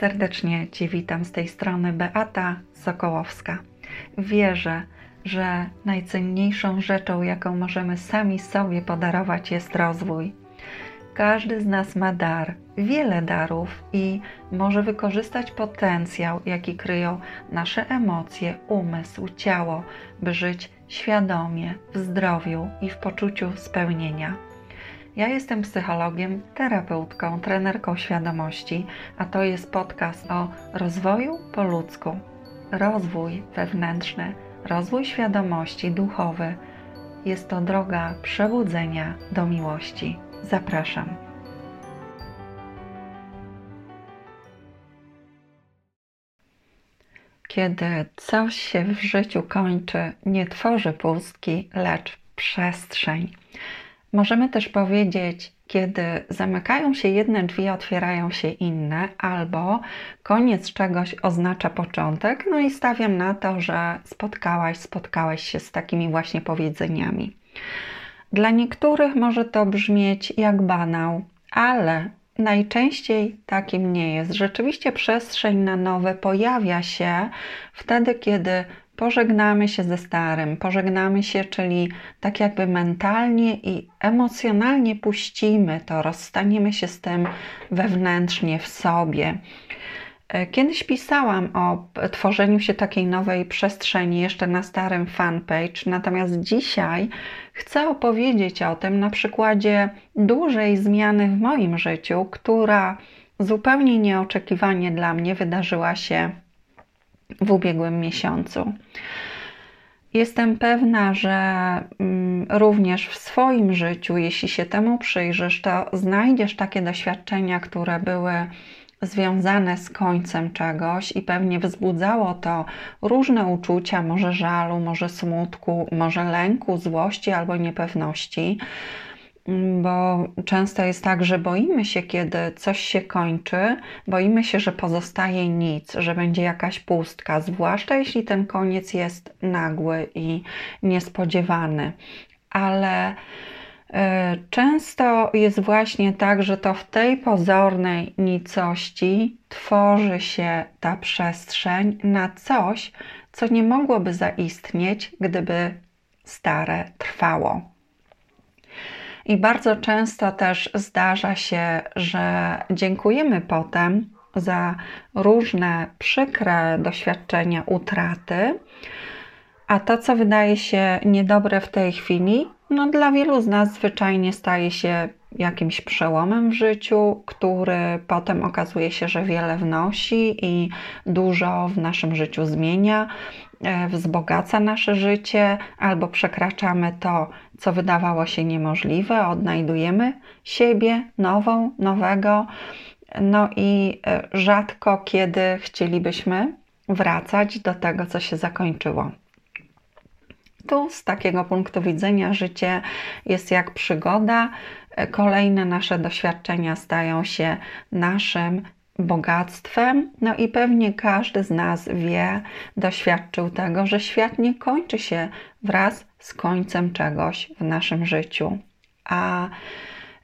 Serdecznie Cię witam z tej strony Beata Sokołowska. Wierzę, że najcenniejszą rzeczą, jaką możemy sami sobie podarować, jest rozwój. Każdy z nas ma dar, wiele darów i może wykorzystać potencjał, jaki kryją nasze emocje, umysł, ciało, by żyć świadomie, w zdrowiu i w poczuciu spełnienia. Ja jestem psychologiem, terapeutką, trenerką świadomości, a to jest podcast o rozwoju po ludzku. Rozwój wewnętrzny, rozwój świadomości duchowy jest to droga przebudzenia do miłości. Zapraszam. Kiedy coś się w życiu kończy, nie tworzy pustki, lecz przestrzeń. Możemy też powiedzieć, kiedy zamykają się jedne drzwi, otwierają się inne, albo koniec czegoś oznacza początek. No i stawiam na to, że spotkałaś, spotkałeś się z takimi właśnie powiedzeniami. Dla niektórych może to brzmieć jak banał, ale najczęściej takim nie jest. Rzeczywiście przestrzeń na nowe pojawia się wtedy, kiedy pożegnamy się ze starym, pożegnamy się, czyli tak jakby mentalnie i emocjonalnie puścimy to, rozstaniemy się z tym wewnętrznie w sobie. E, kiedyś pisałam o tworzeniu się takiej nowej przestrzeni jeszcze na starym fanpage, natomiast dzisiaj chcę opowiedzieć o tym na przykładzie dużej zmiany w moim życiu, która zupełnie nieoczekiwanie dla mnie wydarzyła się w ubiegłym miesiącu. Jestem pewna, że mm, również w swoim życiu, jeśli się temu przyjrzysz, to znajdziesz takie doświadczenia, które były związane z końcem czegoś i pewnie wzbudzało to różne uczucia, może żalu, może smutku, może lęku, złości albo niepewności bo często jest tak, że boimy się, kiedy coś się kończy, boimy się, że pozostaje nic, że będzie jakaś pustka, zwłaszcza jeśli ten koniec jest nagły i niespodziewany. Ale e, Często jest właśnie tak, że to w tej pozornej nicości tworzy się ta przestrzeń na coś, co nie mogłoby zaistnieć, gdyby stare trwało. I bardzo często też zdarza się, że dziękujemy potem za różne przykre doświadczenia utraty, a to, co wydaje się niedobre w tej chwili, no dla wielu z nas zwyczajnie staje się jakimś przełomem w życiu, który potem okazuje się, że wiele wnosi i dużo w naszym życiu zmienia, wzbogaca nasze życie, albo przekraczamy to, co wydawało się niemożliwe, odnajdujemy siebie nową, nowego. No i e, rzadko kiedy chcielibyśmy wracać do tego, co się zakończyło. Tu z takiego punktu widzenia życie jest jak przygoda. E, kolejne nasze doświadczenia stają się naszym bogactwem. No i pewnie każdy z nas wie, doświadczył tego, że świat nie kończy się wraz z końcem czegoś w naszym życiu. A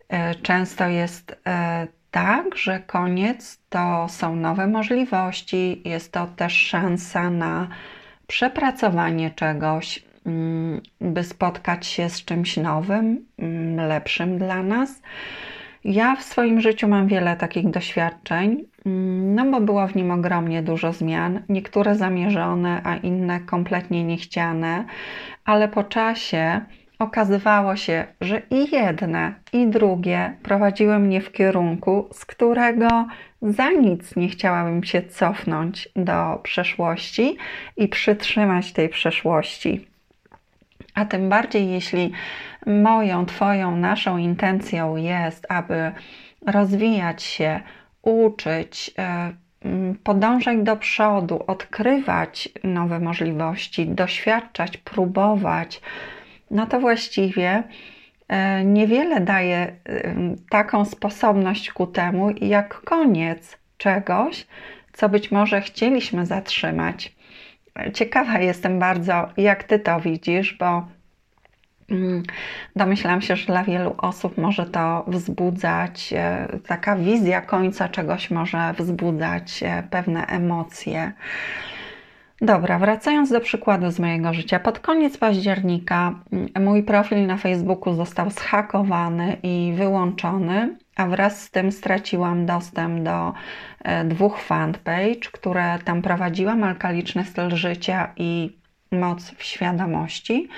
e, często jest e, tak, że koniec to są nowe możliwości, jest to też szansa na przepracowanie czegoś, mm, by spotkać się z czymś nowym, mm, lepszym dla nas. Ja w swoim życiu mam wiele takich doświadczeń, mm, no bo było w nim ogromnie dużo zmian, niektóre zamierzone, a inne kompletnie niechciane, ale po czasie okazywało się, że i jedne, i drugie prowadziły mnie w kierunku, z którego za nic nie chciałabym się cofnąć do przeszłości i przytrzymać tej przeszłości. A tym bardziej, jeśli moją, Twoją, naszą intencją jest, aby rozwijać się, uczyć, e, podążać do przodu, odkrywać nowe możliwości, doświadczać, próbować, no to właściwie e, niewiele daje taką sposobność ku temu, jak koniec czegoś, co być może chcieliśmy zatrzymać. Ciekawa jestem bardzo, jak ty to widzisz, bo Mm, domyślam się, że dla wielu osób może to wzbudzać, e, taka wizja końca czegoś może wzbudzać e, pewne emocje. Dobra, wracając do przykładu z mojego życia. Pod koniec października mm, mój profil na Facebooku został zhakowany i wyłączony, a wraz z tym straciłam dostęp do e, dwóch fanpage, które tam prowadziłam: Alkaliczny styl życia i Moc w świadomości.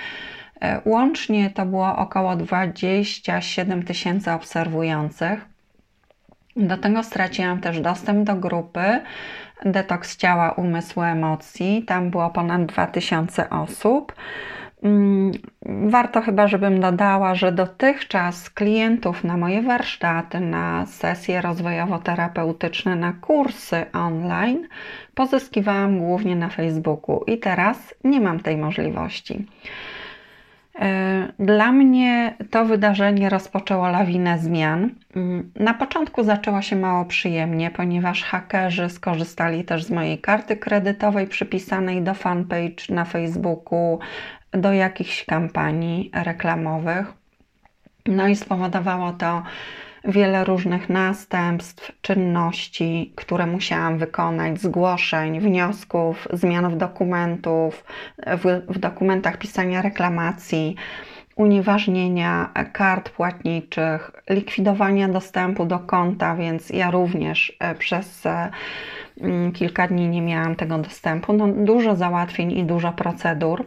E, łącznie to było około 27 tysięcy obserwujących. Do tego straciłam też dostęp do grupy Detoks ciała, umysłu, emocji. Tam było ponad 2000 osób. Mm, warto chyba, żebym dodała, że dotychczas klientów na moje warsztaty, na sesje rozwojowo-terapeutyczne, na kursy online pozyskiwałam głównie na Facebooku i teraz nie mam tej możliwości. E, dla mnie to wydarzenie rozpoczęło lawinę zmian. Mm, na początku zaczęło się mało przyjemnie, ponieważ hakerzy skorzystali też z mojej karty kredytowej przypisanej do fanpage na Facebooku, do jakichś kampanii reklamowych. No i spowodowało to wiele różnych następstw, czynności, które musiałam wykonać, zgłoszeń, wniosków, zmian w dokumentów, w, w dokumentach pisania reklamacji, unieważnienia kart płatniczych, likwidowania dostępu do konta, więc ja również e, przez e, mm, kilka dni nie miałam tego dostępu. No, dużo załatwień i dużo procedur.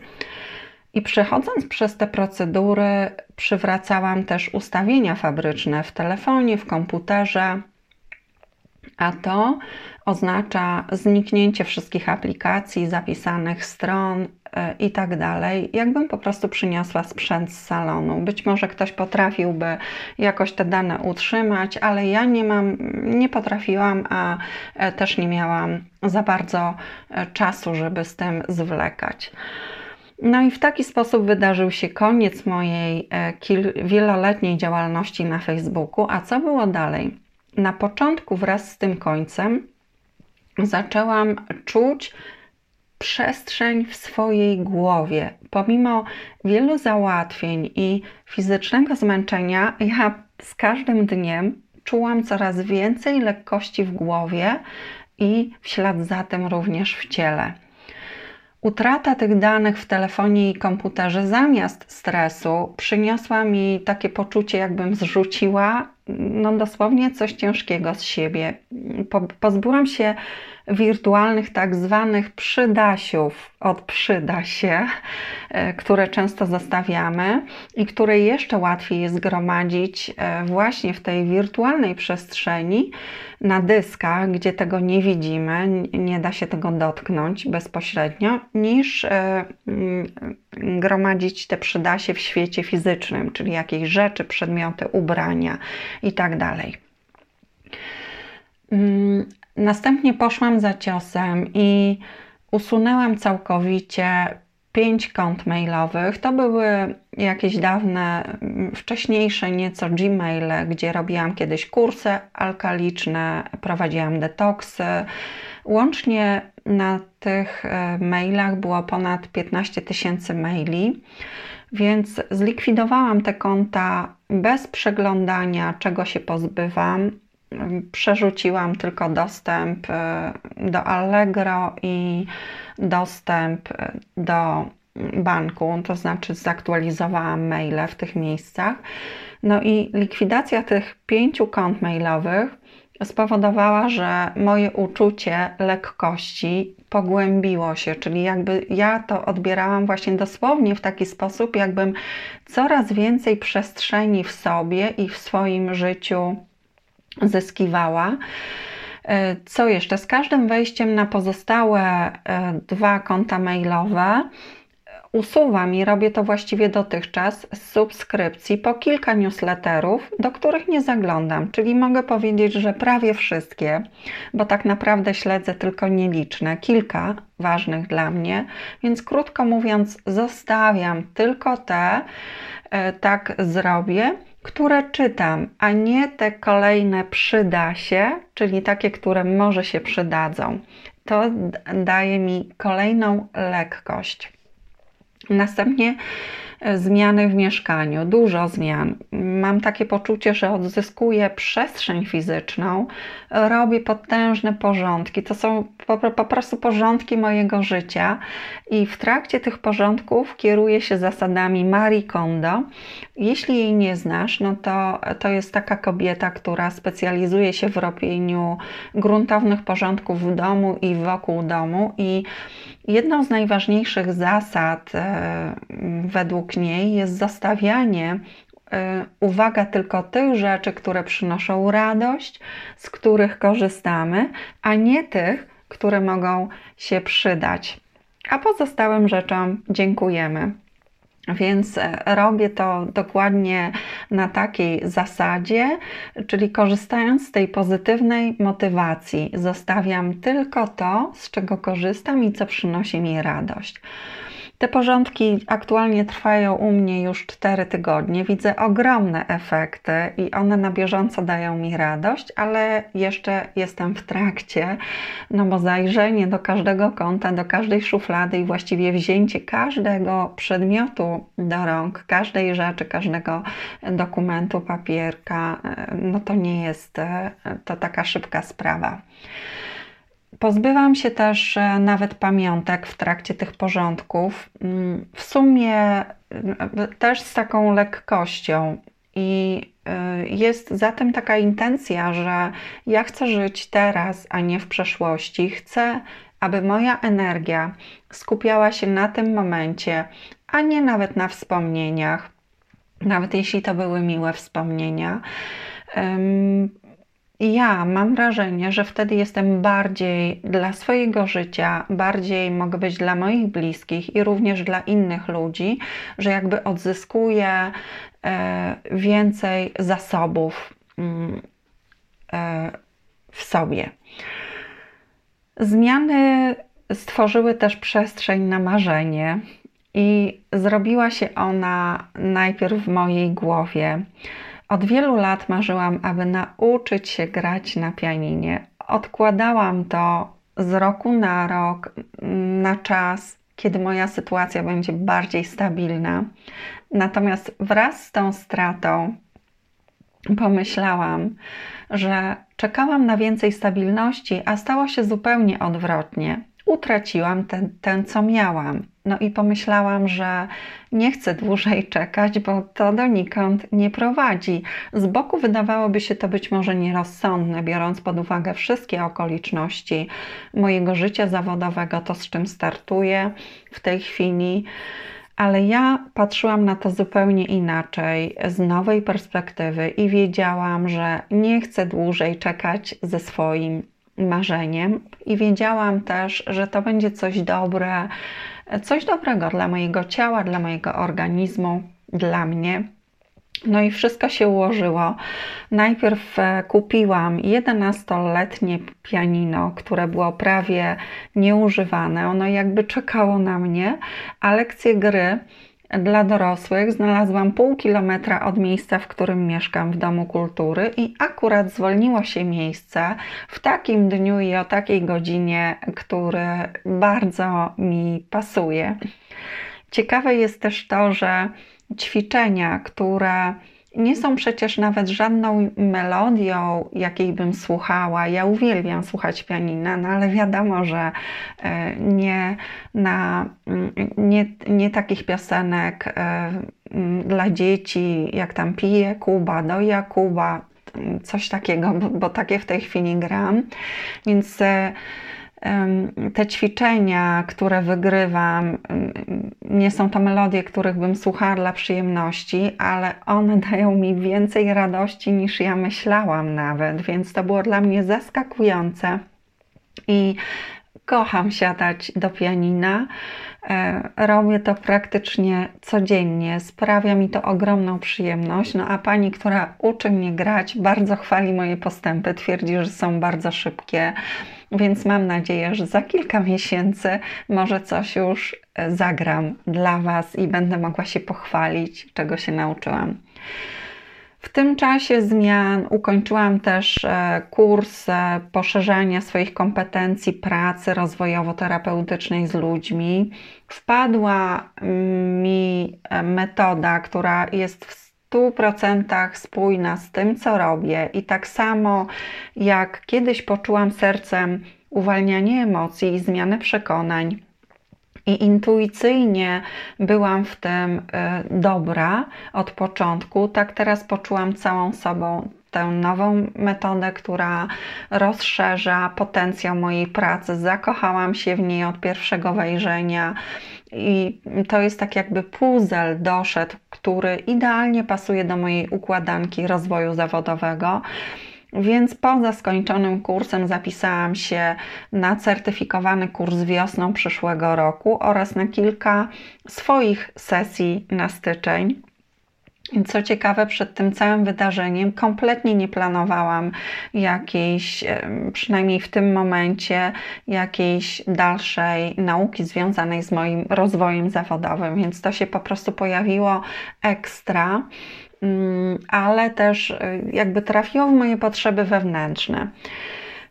I przechodząc przez te procedury, przywracałam też ustawienia fabryczne w telefonie, w komputerze, a to oznacza zniknięcie wszystkich aplikacji, zapisanych stron e, i tak dalej. Jakbym po prostu przyniosła sprzęt z salonu. Być może ktoś potrafiłby jakoś te dane utrzymać, ale ja nie mam, nie potrafiłam, a e, też nie miałam za bardzo e, czasu, żeby z tym zwlekać. No i w taki sposób wydarzył się koniec mojej e, wieloletniej działalności na Facebooku. A co było dalej? Na początku wraz z tym końcem zaczęłam czuć przestrzeń w swojej głowie. Pomimo wielu załatwień i fizycznego zmęczenia, ja z każdym dniem czułam coraz więcej lekkości w głowie i w ślad za tym również w ciele. Utrata tych danych w telefonie i komputerze zamiast stresu przyniosła mi takie poczucie, jakbym zrzuciła no dosłownie coś ciężkiego z siebie. Po, pozbyłam się wirtualnych tak zwanych przydasiów od przyda się, e, które często zostawiamy i które jeszcze łatwiej jest zgromadzić e, właśnie w tej wirtualnej przestrzeni na dyskach, gdzie tego nie widzimy, nie da się tego dotknąć bezpośrednio, niż e, gromadzić te przydasie w świecie fizycznym, czyli jakieś rzeczy, przedmioty, ubrania itd. Następnie poszłam za ciosem i usunęłam całkowicie pięć kont mailowych. To były jakieś dawne, wcześniejsze nieco Gmaile, gdzie robiłam kiedyś kursy alkaliczne, prowadziłam detoksy. Łącznie na tych e, mailach było ponad 15 tysięcy maili, więc zlikwidowałam te konta bez przeglądania, czego się pozbywam. Przerzuciłam tylko dostęp e, do Allegro i dostęp e, do banku, to znaczy zaktualizowałam maile w tych miejscach. No i likwidacja tych pięciu kont mailowych spowodowała, że moje uczucie lekkości pogłębiło się, czyli jakby ja to odbierałam właśnie dosłownie w taki sposób, jakbym coraz więcej przestrzeni w sobie i w swoim życiu zyskiwała. E, co jeszcze? Z każdym wejściem na pozostałe e, dwa konta mailowe usuwam i robię to właściwie dotychczas z subskrypcji po kilka newsletterów, do których nie zaglądam, czyli mogę powiedzieć, że prawie wszystkie, bo tak naprawdę śledzę tylko nieliczne, kilka ważnych dla mnie, więc krótko mówiąc, zostawiam tylko te, e, tak zrobię, które czytam, a nie te kolejne przyda się, czyli takie, które może się przydadzą. To daje mi kolejną lekkość. Następnie zmiany w mieszkaniu, dużo zmian. Mam takie poczucie, że odzyskuję przestrzeń fizyczną, robię potężne porządki. To są po, po prostu porządki mojego życia i w trakcie tych porządków kieruję się zasadami Marie Kondo. Jeśli jej nie znasz, no to to jest taka kobieta, która specjalizuje się w robieniu gruntownych porządków w domu i wokół domu i Jedną z najważniejszych zasad e, według jest zostawianie e, uwaga tylko tych rzeczy, które przynoszą radość, z których korzystamy, a nie tych, które mogą się przydać. A pozostałym rzeczom dziękujemy. Więc e, robię to dokładnie na takiej zasadzie, czyli korzystając z tej pozytywnej motywacji, zostawiam tylko to, z czego korzystam i co przynosi mi radość. Te porządki aktualnie trwają u mnie już 4 tygodnie. Widzę ogromne efekty i one na bieżąco dają mi radość, ale jeszcze jestem w trakcie, no bo zajrzenie do każdego kąta, do każdej szuflady i właściwie wzięcie każdego przedmiotu do rąk, każdej rzeczy, każdego dokumentu, papierka, no to nie jest to taka szybka sprawa. Pozbywam się też e, nawet pamiątek w trakcie tych porządków. Mm, w sumie e, też z taką lekkością. I e, jest zatem taka intencja, że ja chcę żyć teraz, a nie w przeszłości. Chcę, aby moja energia skupiała się na tym momencie, a nie nawet na wspomnieniach, nawet jeśli to były miłe wspomnienia. I ja mam wrażenie, że wtedy jestem bardziej dla swojego życia, bardziej mogę być dla moich bliskich i również dla innych ludzi, że jakby odzyskuję e, więcej zasobów mm, e, w sobie. Zmiany stworzyły też przestrzeń na marzenie, i zrobiła się ona najpierw w mojej głowie. Od wielu lat marzyłam, aby nauczyć się grać na pianinie. Odkładałam to z roku na rok, na czas, kiedy moja sytuacja będzie bardziej stabilna. Natomiast wraz z tą stratą pomyślałam, że czekałam na więcej stabilności, a stało się zupełnie odwrotnie utraciłam ten, ten, co miałam. No i pomyślałam, że nie chcę dłużej czekać, bo to donikąd nie prowadzi. Z boku wydawałoby się to być może nierozsądne, biorąc pod uwagę wszystkie okoliczności mojego życia zawodowego, to z czym startuję w tej chwili. Ale ja patrzyłam na to zupełnie inaczej, z nowej perspektywy i wiedziałam, że nie chcę dłużej czekać ze swoim marzeniem i wiedziałam też, że to będzie coś dobre, coś dobrego dla mojego ciała, dla mojego organizmu, dla mnie. No i wszystko się ułożyło. Najpierw e, kupiłam 11-letnie pianino, które było prawie nieużywane. Ono jakby czekało na mnie, a lekcje gry dla dorosłych znalazłam pół kilometra od miejsca, w którym mieszkam w Domu Kultury i akurat zwolniło się miejsce w takim dniu i o takiej godzinie, który bardzo mi pasuje. Ciekawe jest też to, że ćwiczenia, które nie są przecież nawet żadną melodią, jakiej bym słuchała. Ja uwielbiam słuchać pianina, no ale wiadomo, że e, nie, na, mm, nie, nie takich piosenek e, mm, dla dzieci, jak tam pije Kuba, doja Kuba, coś takiego, bo, bo takie w tej chwili gram. Więc e, te ćwiczenia, które wygrywam, nie są to melodie, których bym słuchała dla przyjemności, ale one dają mi więcej radości niż ja myślałam nawet, więc to było dla mnie zaskakujące. I kocham siadać do pianina. E, robię to praktycznie codziennie, sprawia mi to ogromną przyjemność. No a pani, która uczy mnie grać, bardzo chwali moje postępy, twierdzi, że są bardzo szybkie, więc mam nadzieję, że za kilka miesięcy może coś już e, zagram dla Was i będę mogła się pochwalić, czego się nauczyłam. W tym czasie zmian ukończyłam też e, kurs e, poszerzania swoich kompetencji pracy rozwojowo-terapeutycznej z ludźmi. Wpadła mi e, metoda, która jest w 100% spójna z tym, co robię, i tak samo jak kiedyś poczułam sercem uwalnianie emocji i zmianę przekonań i intuicyjnie byłam w tym y, dobra od początku, tak teraz poczułam całą sobą tę nową metodę, która rozszerza potencjał mojej pracy. Zakochałam się w niej od pierwszego wejrzenia. I to jest tak jakby puzzle doszedł, który idealnie pasuje do mojej układanki rozwoju zawodowego. Więc poza skończonym kursem zapisałam się na certyfikowany kurs wiosną przyszłego roku oraz na kilka swoich sesji na styczeń. Co ciekawe, przed tym całym wydarzeniem kompletnie nie planowałam jakiejś, przynajmniej w tym momencie, jakiejś dalszej nauki związanej z moim rozwojem zawodowym, więc to się po prostu pojawiło ekstra. Mm, ale też y, jakby trafiło w moje potrzeby wewnętrzne.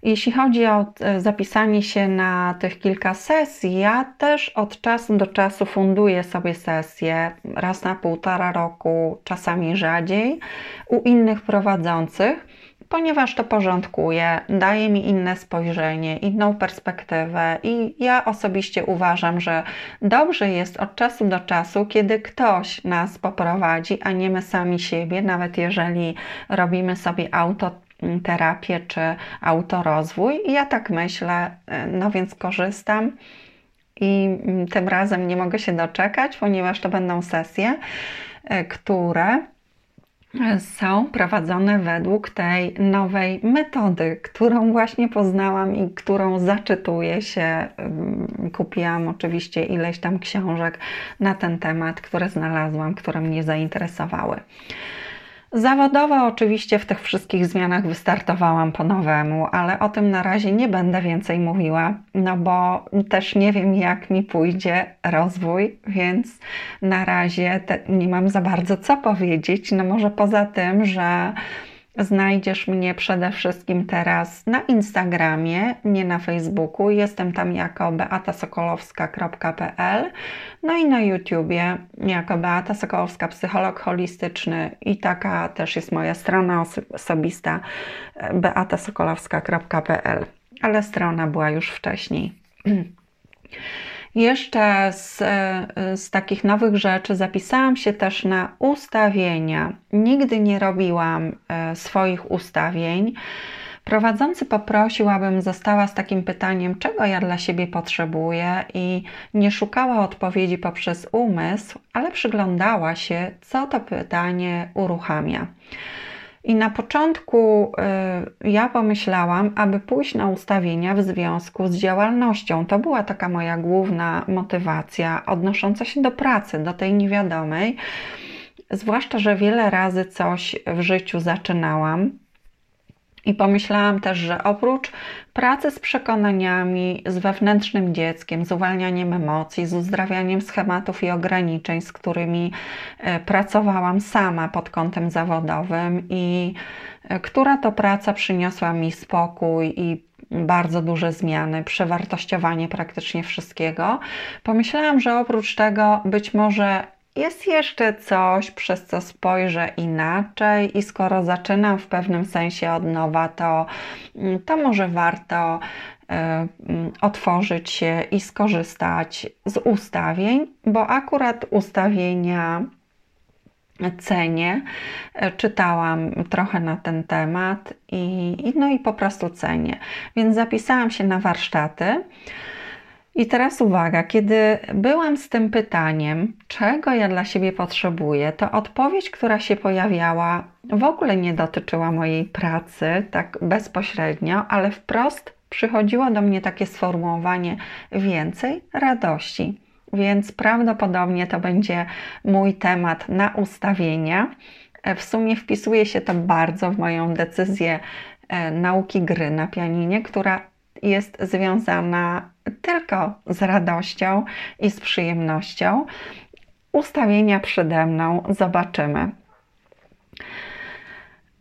Jeśli chodzi o e, zapisanie się na tych kilka sesji, ja też od czasu do czasu funduję sobie sesje raz na półtora roku, czasami rzadziej, u innych prowadzących ponieważ to porządkuje, daje mi inne spojrzenie, inną perspektywę i ja osobiście uważam, że dobrze jest od czasu do czasu, kiedy ktoś nas poprowadzi, a nie my sami siebie, nawet jeżeli robimy sobie autoterapię czy autorozwój. I ja tak myślę, no więc korzystam i tym razem nie mogę się doczekać, ponieważ to będą sesje, które są prowadzone według tej nowej metody, którą właśnie poznałam i którą zaczytuję się. Kupiłam oczywiście ileś tam książek na ten temat, które znalazłam, które mnie zainteresowały. Zawodowo oczywiście w tych wszystkich zmianach wystartowałam po nowemu, ale o tym na razie nie będę więcej mówiła, no bo też nie wiem, jak mi pójdzie rozwój, więc na razie nie mam za bardzo co powiedzieć. No może poza tym, że Znajdziesz mnie przede wszystkim teraz na Instagramie, nie na Facebooku. Jestem tam jako beatasokolowska.pl, no i na YouTubie jako Beata Sokolowska, psycholog holistyczny i taka też jest moja strona osobista beatasokolowska.pl, ale strona była już wcześniej. Jeszcze z, z takich nowych rzeczy zapisałam się też na ustawienia. Nigdy nie robiłam e, swoich ustawień. Prowadzący poprosił, abym została z takim pytaniem, czego ja dla siebie potrzebuję, i nie szukała odpowiedzi poprzez umysł, ale przyglądała się, co to pytanie uruchamia. I na początku y, ja pomyślałam, aby pójść na ustawienia w związku z działalnością. To była taka moja główna motywacja odnosząca się do pracy, do tej niewiadomej. Zwłaszcza, że wiele razy coś w życiu zaczynałam i pomyślałam też, że oprócz pracy z przekonaniami, z wewnętrznym dzieckiem, z uwalnianiem emocji, z uzdrawianiem schematów i ograniczeń, z którymi e, pracowałam sama pod kątem zawodowym i e, która to praca przyniosła mi spokój i bardzo duże zmiany, przewartościowanie praktycznie wszystkiego, pomyślałam, że oprócz tego być może jest jeszcze coś, przez co spojrzę inaczej, i skoro zaczynam w pewnym sensie od nowa, to, mm, to może warto y, otworzyć się i skorzystać z ustawień, bo akurat ustawienia cenię. E, czytałam trochę na ten temat i, no i po prostu cenię. Więc zapisałam się na warsztaty. I teraz uwaga, kiedy byłam z tym pytaniem, czego ja dla siebie potrzebuję, to odpowiedź, która się pojawiała, w ogóle nie dotyczyła mojej pracy tak bezpośrednio, ale wprost przychodziło do mnie takie sformułowanie więcej radości. Więc prawdopodobnie to będzie mój temat na ustawienia. W sumie wpisuje się to bardzo w moją decyzję e, nauki gry na pianinie, która jest związana tylko z radością i z przyjemnością. Ustawienia przede mną zobaczymy.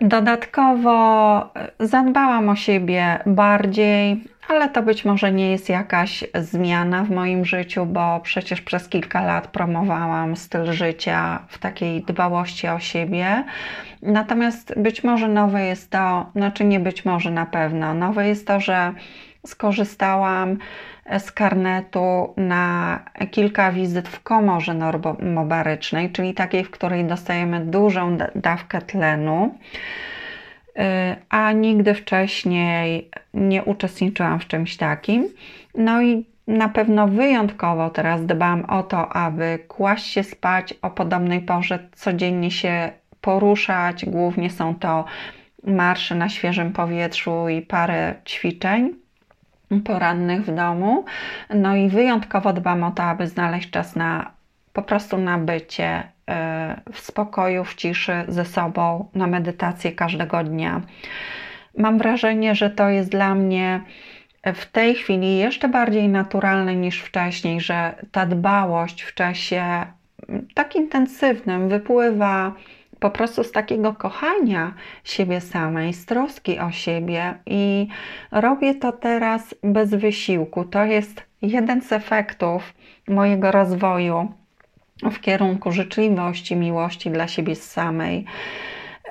Dodatkowo zadbałam o siebie bardziej, ale to być może nie jest jakaś zmiana w moim życiu, bo przecież przez kilka lat promowałam styl życia w takiej dbałości o siebie. Natomiast być może nowe jest to, znaczy nie być może na pewno, nowe jest to, że skorzystałam z karnetu na kilka wizyt w komorze normobarycznej, czyli takiej, w której dostajemy dużą dawkę tlenu. Y, a nigdy wcześniej nie uczestniczyłam w czymś takim. No i na pewno wyjątkowo teraz dbam o to, aby kłaść się spać o podobnej porze, codziennie się poruszać. Głównie są to marsze na świeżym powietrzu i parę ćwiczeń porannych w domu. No i wyjątkowo dbam o to, aby znaleźć czas na po prostu na bycie e, w spokoju, w ciszy ze sobą, na medytację każdego dnia. Mam wrażenie, że to jest dla mnie w tej chwili jeszcze bardziej naturalne niż wcześniej, że ta dbałość w czasie tak intensywnym wypływa po prostu z takiego kochania siebie samej, z troski o siebie i robię to teraz bez wysiłku. To jest jeden z efektów mojego rozwoju w kierunku życzliwości, miłości dla siebie samej.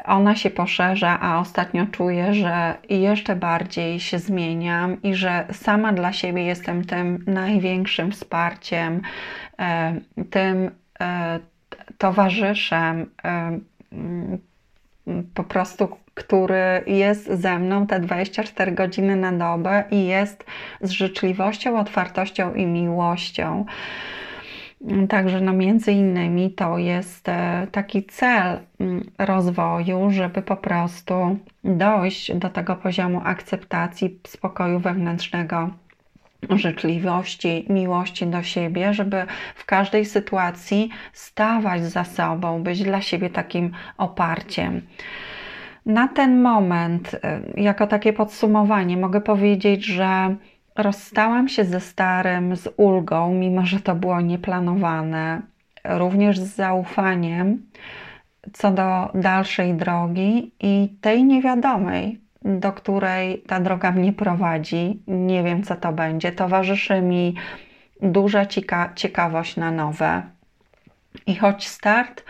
Ona się poszerza, a ostatnio czuję, że jeszcze bardziej się zmieniam i że sama dla siebie jestem tym największym wsparciem, e, tym e, towarzyszem, e, po prostu, który jest ze mną te 24 godziny na dobę i jest z życzliwością, otwartością i miłością. Także no między innymi to jest e, taki cel mm, rozwoju, żeby po prostu dojść do tego poziomu akceptacji, spokoju wewnętrznego, życzliwości, miłości do siebie, żeby w każdej sytuacji stawać za sobą, być dla siebie takim oparciem. Na ten moment, e, jako takie podsumowanie, mogę powiedzieć, że Rozstałam się ze starym z ulgą, mimo że to było nieplanowane, również z zaufaniem co do dalszej drogi i tej niewiadomej, do której ta droga mnie prowadzi. Nie wiem, co to będzie. Towarzyszy mi duża cieka ciekawość na nowe. I choć start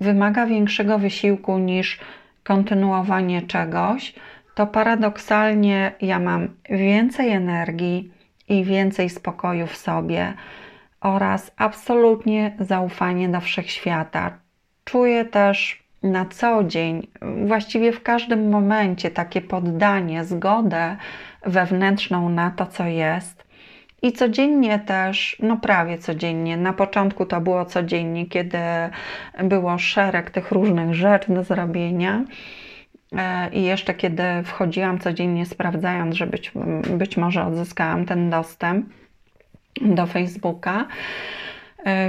wymaga większego wysiłku niż kontynuowanie czegoś, to paradoksalnie ja mam więcej energii i więcej spokoju w sobie oraz absolutnie zaufanie do wszechświata. Czuję też na co dzień, właściwie w każdym momencie, takie poddanie, zgodę wewnętrzną na to, co jest. I codziennie też, no prawie codziennie, na początku to było codziennie, kiedy było szereg tych różnych rzeczy do zrobienia E, I jeszcze kiedy wchodziłam codziennie, sprawdzając, że być, być może odzyskałam ten dostęp do Facebooka,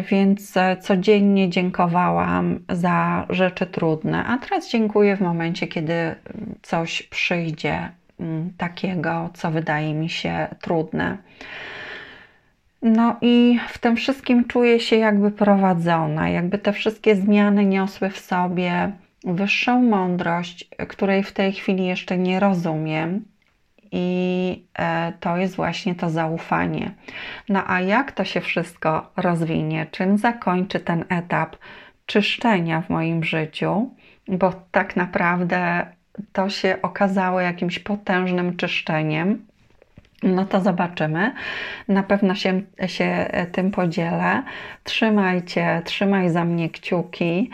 więc codziennie dziękowałam za rzeczy trudne, a teraz dziękuję w momencie, kiedy coś przyjdzie mm, takiego, co wydaje mi się trudne. No i w tym wszystkim czuję się jakby prowadzona, jakby te wszystkie zmiany niosły w sobie wyższą mądrość, której w tej chwili jeszcze nie rozumiem. I e, to jest właśnie to zaufanie. No a jak to się wszystko rozwinie? Czym zakończy ten etap czyszczenia w moim życiu? Bo tak naprawdę to się okazało jakimś potężnym czyszczeniem. No to zobaczymy. Na pewno się, się tym podzielę. Trzymajcie, trzymaj za mnie kciuki.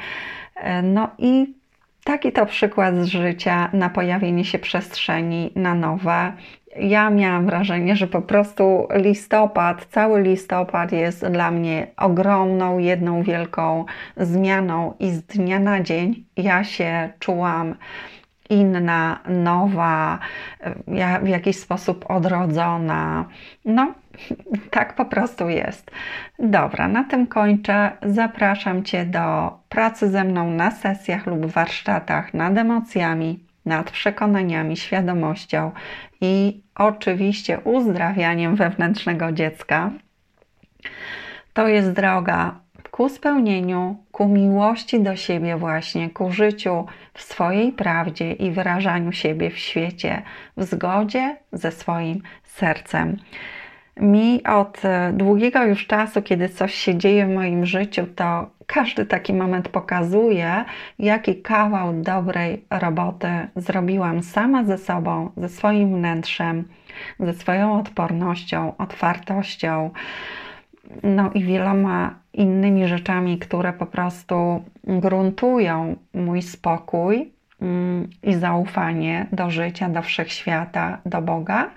E, no i Taki to przykład z życia na pojawienie się przestrzeni na nowe. Ja miałam wrażenie, że po prostu listopad, cały listopad jest dla mnie ogromną, jedną wielką zmianą i z dnia na dzień ja się czułam inna, nowa, w jakiś sposób odrodzona. No, tak po prostu jest. Dobra, na tym kończę. Zapraszam Cię do pracy ze mną na sesjach lub warsztatach nad emocjami, nad przekonaniami, świadomością i oczywiście uzdrawianiem wewnętrznego dziecka. To jest droga, ku spełnieniu, ku miłości do siebie, właśnie, ku życiu w swojej prawdzie i wyrażaniu siebie w świecie w zgodzie ze swoim sercem. Mi od e, długiego już czasu, kiedy coś się dzieje w moim życiu, to każdy taki moment pokazuje, jaki kawał dobrej roboty zrobiłam sama ze sobą, ze swoim wnętrzem, ze swoją odpornością, otwartością, no i wieloma innymi rzeczami, które po prostu gruntują mój spokój mm, i zaufanie do życia, do wszechświata, do Boga.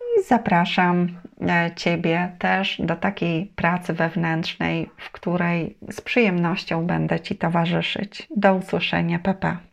I zapraszam e, Ciebie też do takiej pracy wewnętrznej, w której z przyjemnością będę Ci towarzyszyć. Do usłyszenia, papa.